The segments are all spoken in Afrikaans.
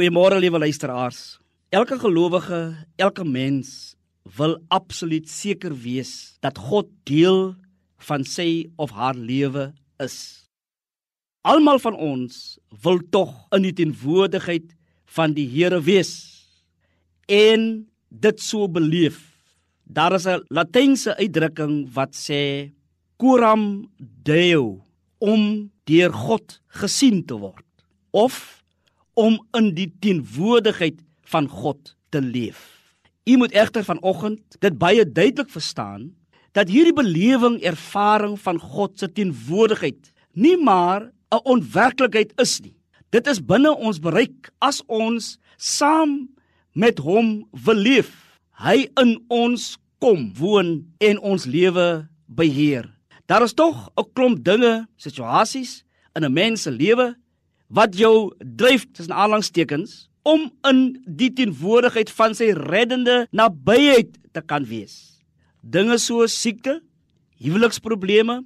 Goeiemôre liewe luisteraars. Elke gelowige, elke mens wil absoluut seker wees dat God deel van sy of haar lewe is. Almal van ons wil tog in die teenwoordigheid van die Here wees en dit so beleef. Daar is 'n Latynse uitdrukking wat sê coram deo om deur God gesien te word of om in die teenwoordigheid van God te leef. U moet egter vanoggend dit baie duidelik verstaan dat hierdie belewing ervaring van God se teenwoordigheid nie maar 'n onwerklikheid is nie. Dit is binne ons bereik as ons saam met hom wil leef. Hy in ons kom woon en ons lewe beheer. Daar is tog 'n klomp dinge, situasies in 'n mens se lewe wat jou dryf tussen aanhalingstekens om in die teenwoordigheid van sy reddende nabyheid te kan wees. Dinge soos siekte, huweliksprobleme,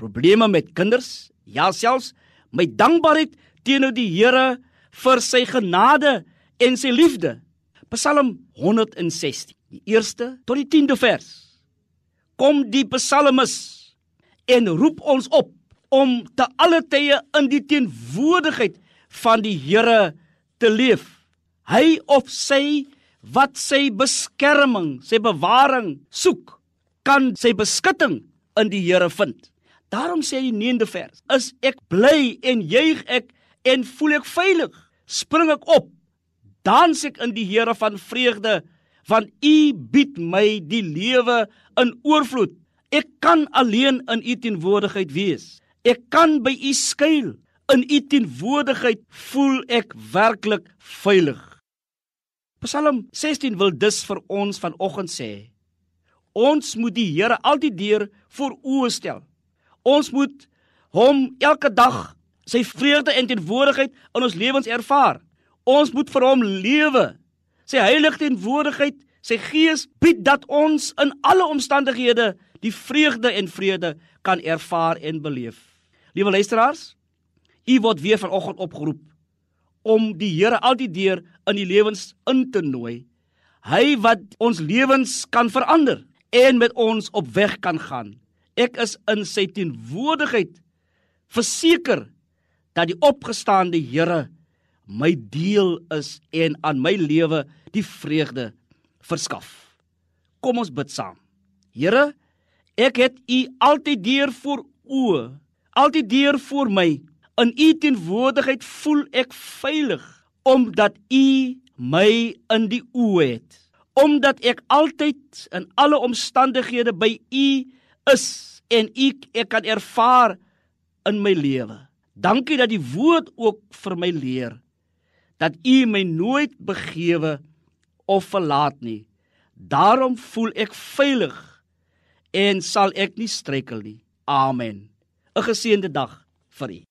probleme met kinders, ja selfs my dankbaarheid teenoor die Here vir sy genade en sy liefde. Psalm 116, die eerste tot die 10de vers. Kom die psalmis en roep ons op om te alle tye in die teenwoordigheid van die Here te leef. Hy of sy wat sy beskerming, sy bewaring soek, kan sy beskutting in die Here vind. Daarom sê die 9de vers: Is ek bly en juig ek en voel ek veilig? Spring ek op, dans ek in die Here van vreugde, want U bied my die lewe in oorvloed. Ek kan alleen in U teenwoordigheid wees. Ek kan by U skuil. In U teenwoordigheid voel ek werklik veilig. Psalm 16 wil dus vir ons vanoggend sê: Ons moet die Here altyd deur voor oë stel. Ons moet hom elke dag sy vreugde en teenwoordigheid in ons lewens ervaar. Ons moet vir hom lewe. Sy heilige teenwoordigheid, sy gees bied dat ons in alle omstandighede die vreugde en vrede kan ervaar en beleef. Liewe luisteraars, u word weer vanoggend opgeroep om die Here altyd deur in die lewens in te nooi. Hy wat ons lewens kan verander en met ons op weg kan gaan. Ek is in sy teenwoordigheid verseker dat die opgestaande Here my deel is en aan my lewe die vreugde verskaf. Kom ons bid saam. Here, ek het U altyd deur voor oë altyd deur voor my. In u teenwoordigheid voel ek veilig omdat u my in die oë het. Omdat ek altyd in alle omstandighede by u is en ek ek kan ervaar in my lewe. Dankie dat die woord ook vir my leer dat u my nooit begewe of verlaat nie. Daarom voel ek veilig en sal ek nie struikel nie. Amen. 'n geseënde dag vir u.